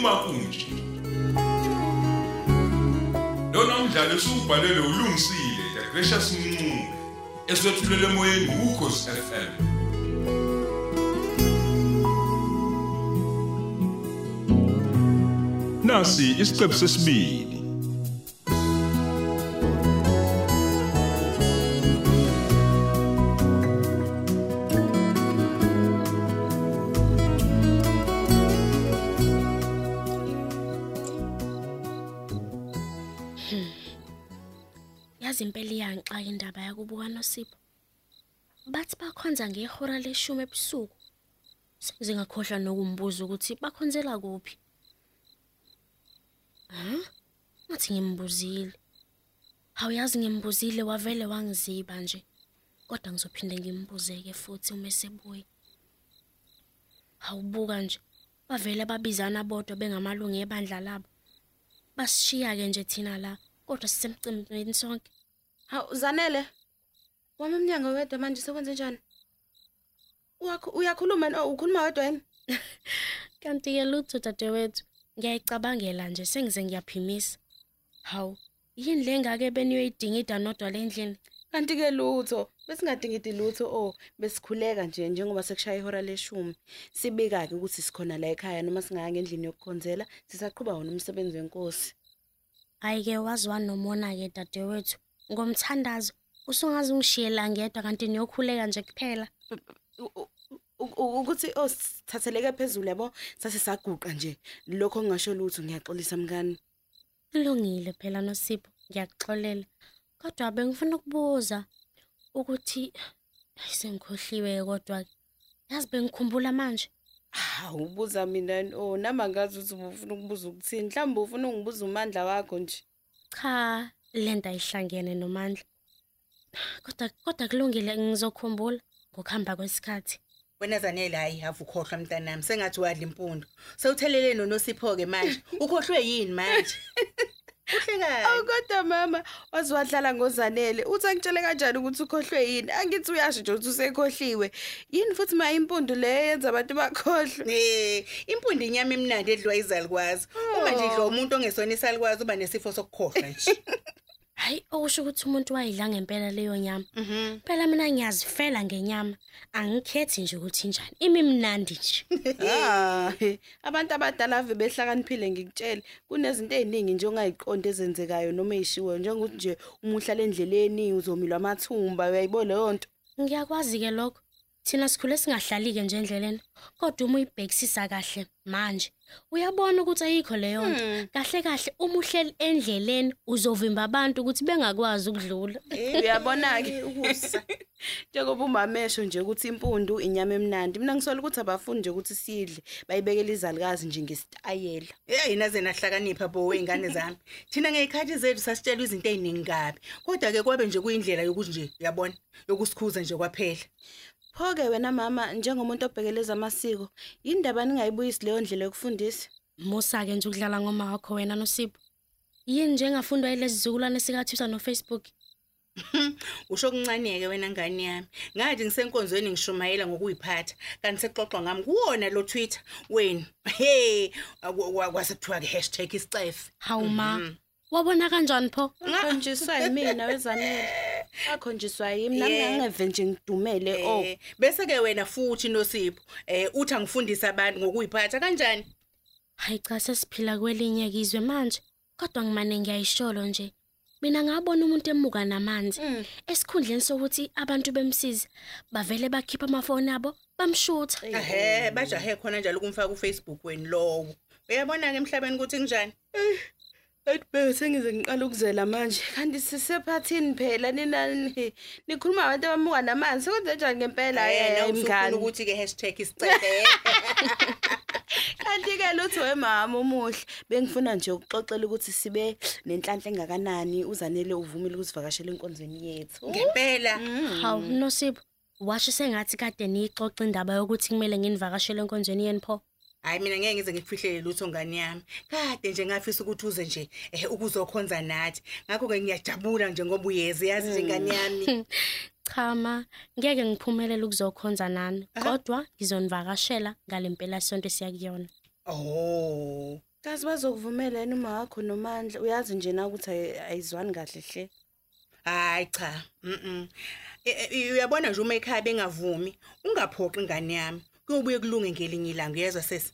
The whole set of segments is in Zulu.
uma kunje. Lona umdlalo usubhalelwe ulungisile the Gracious Mncube eswetshulele emoyeni ukhosi FM Nasi isiqephu sesibili. Yazi impela iyangixa indaba yakubuka noSipho. Bathi bakhonza ngehora leshumi ebusuku. Sengingakhohlwa nokumbuza ukuthi bakhonzela kuphi. Ha ngathi ngimbuzile. Awuyazi ngimbuzile wavele wangiziba nje. Kodwa ngizophinde ngimbuzeke futhi uma esebuya. Awubuka nje. Bavele babizana bodwa bengamalungu ebandla labo. Basishiya ke nje thina la. Kodwa sisemcimbini sonke Hawu Zanele. Wami emnyango wedwa manje sekwenze njani? Wakho uyakhuluma no ukhuluma wedwa yini? kanti ke lutho dadewethu ngiyayicabangela nje sengize ngiyaphimisa hawu yini lengake beniyoyidingida nodwa lendlini Kanti ke lutho, besingadingidi lutho oh besikhuleka nje njengoba sekushaya ihora leshumi. Sibika ke ukuthi sikhona la ekhaya noma singaya ngendlini yokukhonzela sisaqhubha wona umsebenzi wenkosi. Ayike waziwa nomona ke dadewethu ngomthandazo usungaze ungishiyela ngedwa kanti niyokhuleka nje kuphela U- u- u- ukuthi oh sithatheleke phezulu yabo sase saguqa nje lokho ngingasho lutho ngiyaxolisa mngani. kulungile phela nosipho ngiyakuxolela kodwa bengifuna ukubuza ukuthi hayi sengikhohliwe kodwa yazi bengikhumbula manje Hawu ubuza mina oh nama ngazi ukuthi ufuna ukubuza ukuthini? Mhlawumbe ufuna ungibuza umandla wakho nje. cha lento ayihlangene nomandla. Kodwa kodwa kulungile ngizokhumbula ngokuhamba kwesikhathi. Wena zanele hayi avukhohlwa mntanami sengathi wadla impundo sewuthelele nonosipho ke manje. Ukhohlwe yini manje? uhlekayo Awu kodwa mama waziwadlala ngozanele. Uthi angitshele kanjani ukuthi ukhohlwe yini? Angithi uyasho nje ukuthi usekhohliwe. Yini futhi ma impundu le yenza abantu bakhohlwe? Eh, impundo inyama emnandi edliwa izalikwazi. Uma nje idliwa umuntu ongesona isalikwazi uba nesifo sokukhohlwa nje. hayi okusho ukuthi umuntu wayidla ngempela leyo nyama. Mhm. phela mina ngiyazifela ngenyama. Angikhethi nje ukuthi njani imimnandi nje. Ah abantu abadala ave behlakaniphile ngikutshela kunezinto eziningi nje ongayiqondi ezenzekayo noma ezishiwo njengokuthi nje umuhla lendleleni uzomilwa amathumba uyayibona leyo nto? Ngiyakwazi ke lokho. Thina sikhule singahlali-ke nje endleleni kodwa uma uyibhekisisa kahle manje uyabona ukuthi ayikho leyo nto kahle kahle uma uhleli endleleni uzovimba abantu ukuthi bengakwazi ukudlula uyabona ke Ukusa. njengoba umamesho nje ukuthi impundu inyama emnandi mina ngisola ukuthi abafundi nje ukuthi sidle bayibekele izalukazi nje ngesitayela Eh inaze nahlakanipha bo weingane zami. Thina ngeyikhathi zethu sasitshelwa izinto eziningi kabi. Kodwa ke kwabe nje kuyindlela yokuthi nje uyabona yokusikhuza nje kwaphela. Pho-ke wena mama njengomuntu obhekeleza amasiko yindaba ningayibuyisi leyo ndlela yokufundisa musa-ke nje ukudlala ngoma wakho wena nosipho yini nje engafundwa yilezi zizukulwane sikathusa nofacebook Usho kuncaneke wena ngani yami. Ngathi ngisenkonzweni ngishumayela ngokuyiphatha. Kanti sexoxwa ngami kuwona lo Twitter wena. Hey, kwasekuthiwa ke #isicefe. hawu ma wabona kanjani pho akhonjiswa yimina wezanele akhonjiswa yimi nami ngangeve nje ngidumele oh Eh, bese ke wena futhi noSipho, eh uthi angifundisa abantu ngokuyiphatha kanjani? hayi cha sesiphila kwelinye izwe manje kodwa ngimane ngiyayisholo nje mina ngabona umuntu emuka namanzi esikhundleni sokuthi abantu bemsiza bavele bakhipha amafoni abo bamshutha Ehhe, bajahe khona njalo ukumfaka kuFacebook wena lowo. Uyabona ke emhlabeni ukuthi kunjani? Athi bebe sengize ngiqala ukuzela manje. Kanti sisephathini phela nina ni- nikhuluma abantu abamuka namanzi? Sekwenze njani ngempela Yena yena usufuna mngani? ukuthi ke #isicefe. kanti ke lutho wemama umuhle. Bengifuna nje ukuxoxela ukuthi sibe nenhlanhla engakanani uzanele uvumile ukusivakashela enkonzweni yethu. Ngempela. hawu nosipho washo sengathi kade niyixoxa indaba yokuthi kumele nginivakashele enkonzweni yeni pho? Hayi mina ngeke ngize ngikufihlele lutho ngani yami. Kade nje ngafisa ukuthi uze nje eh ukuzokhonza nathi. Ngakho ke ngiyajabula nje ngoba uyeze yazi nje ngani yami. cha ma ngeke ngiphumelele ukuzokhonza nani kodwa ngizonivakashela ngale mpela sonto esiya kuyona Oh. kazi bazokuvumela yena uma wakho nomandla uyazi nje na ukuthi ayi- ayizwani kahle hle hayi cha mhm uyabona nje uma ekhaya bengavumi ungaphoqi ingane yami kuyobuye kulunge ngelinye ilanga uyezwa sesi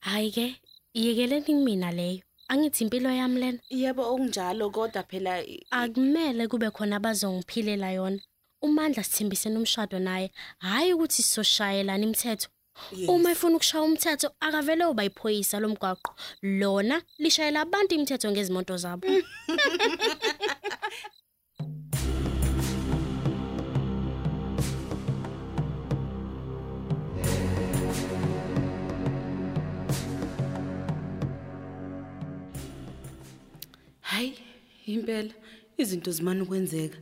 Hayi ke, iyekeleni kumina leyo. Angithi impilo yami lena yebo okunjalo kodwa phela i- akumele kube khona abazongiphilela yona. uMandla sithembisene umshado naye hayi ukuthi sizoshayelana imithetho Yes. uma efuna ukushaya umthetho akavele uba iphoyisa lomgwaqo lona lishayela abantu imithetho ngezimoto zabo impela izinto zimana ukwenzeka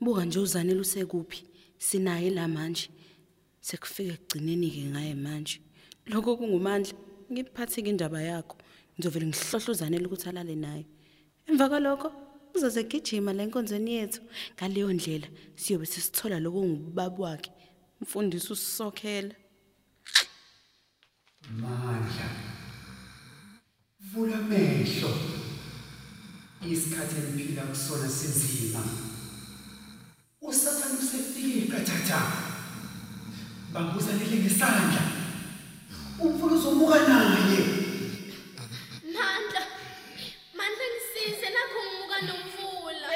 buka nje uzanele usekuphi sinaye la manje. Sekufika ekugcineni ke ngaye manje. Lokho kungumandla. Ngiphatheke indaba yakho. Ngizovela ngihlohla uzanele ukuthi alale naye. Emva kwalokho uzoze gijima le nkonzweni yethu. Ngaleyo ndlela siyobe sisithola lokho ngubaba wakhe. Mfundisi usisokhela. Mandla. Vula amehlo. Isikhathi emphila kusona sinzima. Usathana usefike qathatha. Banguzanele ngesandla. Ufuna uzomuka naye. Mandla Mandla ngisize nakho ngimuka nomvula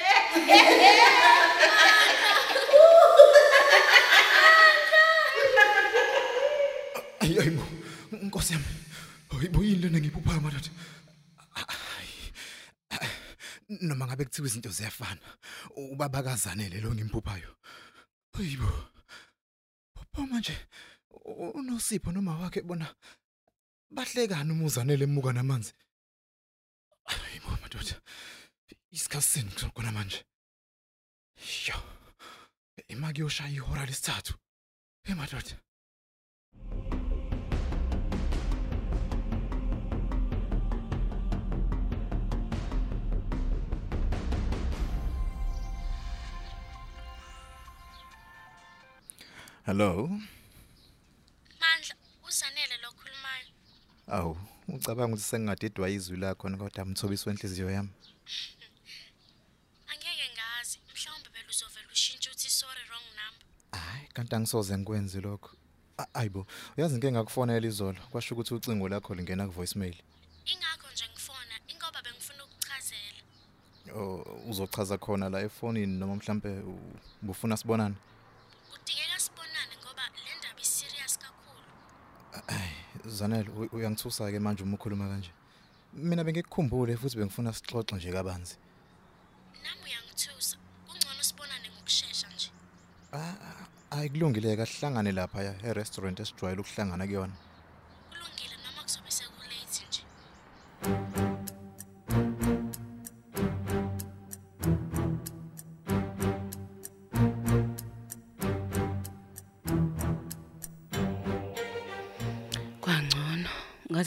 Ayi ayibo. Nkosi yami. Hayibo yini lena ngiphuphayo madoda? Noma ngabe kuthiwa izinto ziyafana. Ubabakazanele lo ngimphuphayo. Hayibo. Papa manje unosipho noma wakhe bona bahlekana umuzanele emuka namanzi. Hayibo madoda. Isikhatsini kona manje. Yo. Imaki yoshaya ihora lesithathu. Hey Hello. Mandla uzanele lokhulumayo Awu, ucabanga ukuthi sengingadedwa izwi lakho kodwa mthobisi wenhliziyo yami. angeke ngazi mhlawumbe beluzovela ushintshe uthi sorry wrong number Hayi, kanti angisoze ngikwenze lokho. A- Ayibo, uyazi ngeke ngakufonela izolo. Kwasho ukuthi ucingo lakho lingena ku voicemail. ingakho nje ngifona ingoba bengifuna ukuchazela Oh, uzochaza khona la efonini noma mhlambe u- ubufuna sibonane. kudingeka Zanele, u- uyangithusa ke manje uma ukhuluma kanje. Mina bengikukhumbule futhi bengifuna sixoxe nje kabanzi. nami uyangithusa kungcono sibonane ngokusheshsha nje Ayikulungile kahlangane lapha ya e-restaurant esijwayele ukuhlangana kuyona.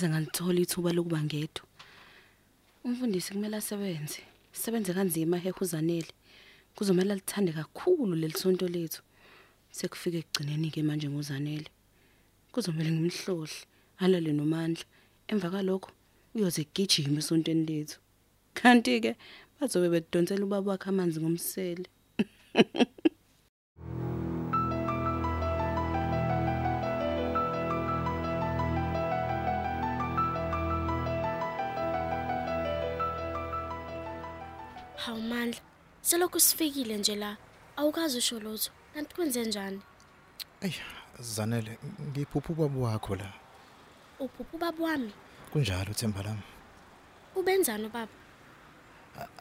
Ngaze ngalithola ithuba lokuba ngedwa. Umfundisi kumele asebenze sebenze kanzima hehuzanele kuzomela lithande kakhulu lelisonto lethu. Sekufika ekugcineni ke manje ngozanele kuzomela ngimhlohle alale nomandla. Emva kalokho uyoze gijima esontweni lethu. Kanti ke bazobe bedonsela ubaba wakhe amanzi ngomsele. hawu mandla. Selokhu sifikile nje la. Awukazi usho lutho. Kanti kwenze njani? Ey, Zanele, ngiphupha ubaba wakho la. uphupha ubaba wami? Kunjalo Themba lami. ubenzani ubaba?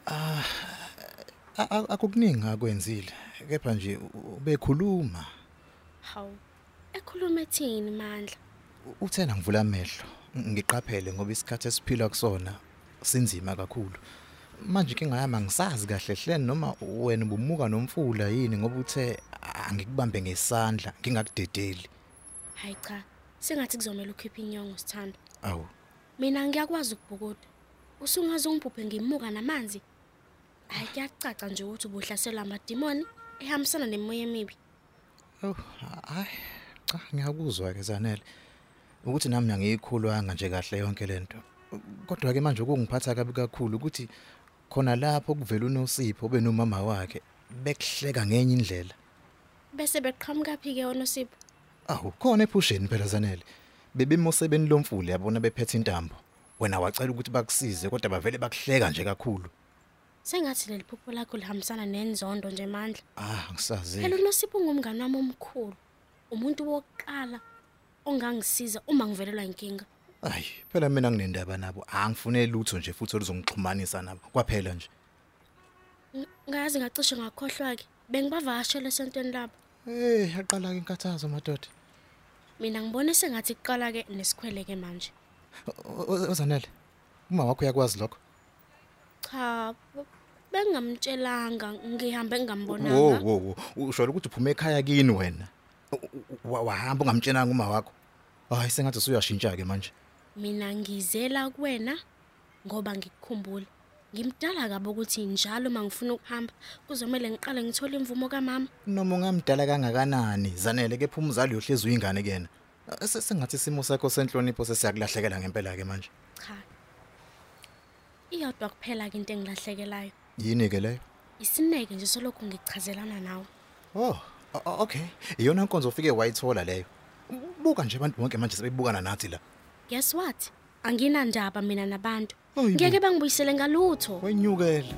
A- a- Akukuningi akwenzile, kepha nje u- ubekhuluma. hawu ekhuluma ethini mandla? U- Uthena ngivula amehlo, ngiqaphele ngoba isikhathi esiphila kusona sinzima kakhulu. Manje inkinga yami angisazi kahle hle noma wena ubumuka nomfula yini ngoba uthe angikubambe ngesandla ngingakudedeli. hayi cha sengathi kuzomela ukhiphe inyongo sithando Awu, mina ngiyakwazi ukubhukuda usungaze ungiphuphe ngimuka namanzi hayi kuyacaca nje ukuthi ubuhlaselwa amadimoni ehambisana nemoya emibi oh, hayi, cha ngiyakuzwa ke Zanele. Ukuthi nami angiyikhulwanga nje kahle yonke lento. Kodwa ke manje okungiphatha kabi kakhulu ukuthi khona lapho kuvela uNosipho benomama wakhe bekuhleka ngenye indlela. bese beqhamuka phi ke onosipho Awu khona ephusheni phela zanele. Bebemosebeni lomfule yabona bephethe intambo. Wena wacela ukuthi bakusize kodwa bavele bakuhleka nje kakhulu. sengathi leli phupho lakho lihambisana nenzondo nje mandla Ah ngisazi. phela unosipho ungumngane wami omkhulu umuntu wokuqala ongangisiza uma ngivelelwa inkinga Ay phela mina nginendaba nabo. Angifune lutho nje futhi oluzongixhumanisa nabo. Kwaphela nje. Ng- ngayazi ngacishe ngakhohlwa ke bengibavashele esontweni labo Eh yaqala ke inkathazo madoda. mina ngibone sengathi kuqala ke nesikhwele ke manje O- o- Ozanele. Uma wakho uyakwazi lokho. cha b- bengamtshelanga ngihambe Wo ngingambonanga wo wo. Usho ukuthi uphume ekhaya kini wena. U- u- Wahamba ungamtshelanga uma wakho. Hayi sengathi usuyashintsha ke manje. Mina ngizela kuwena ngoba ngikukhumbula ngimdala kabi ukuthi njalo mangifuna ukuhamba kuzomela ngiqale ngithole imvumo kamama Noma ungamdala kangakanani zanele ke phuma umzali yohlezi uyingane kena. Sengathi isimo sakho senhlonipho sesiyakulahlekela ngempela ke manje. cha iyodwa kuphela ke into engilahlekelayo Yini ke leyo? isineke nje solokhu ngichazelana nawe Oh, o- o- okay. Iyona nkonzo ufike wayithola leyo. Buka nje abantu bonke manje sebebukana nathi la. Guess what? Anginandaba mina nabantu. Hayi bo. ngeke bangibuyisele ngalutho. Wenyukela.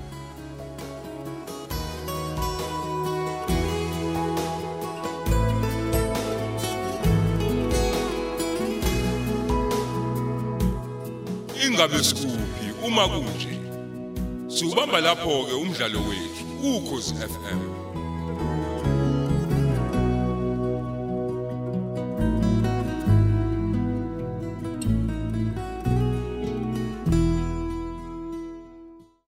ingabe sikuphi? Uma kunje. Siubamba lapho ke umdlalo wethu ukhozi FM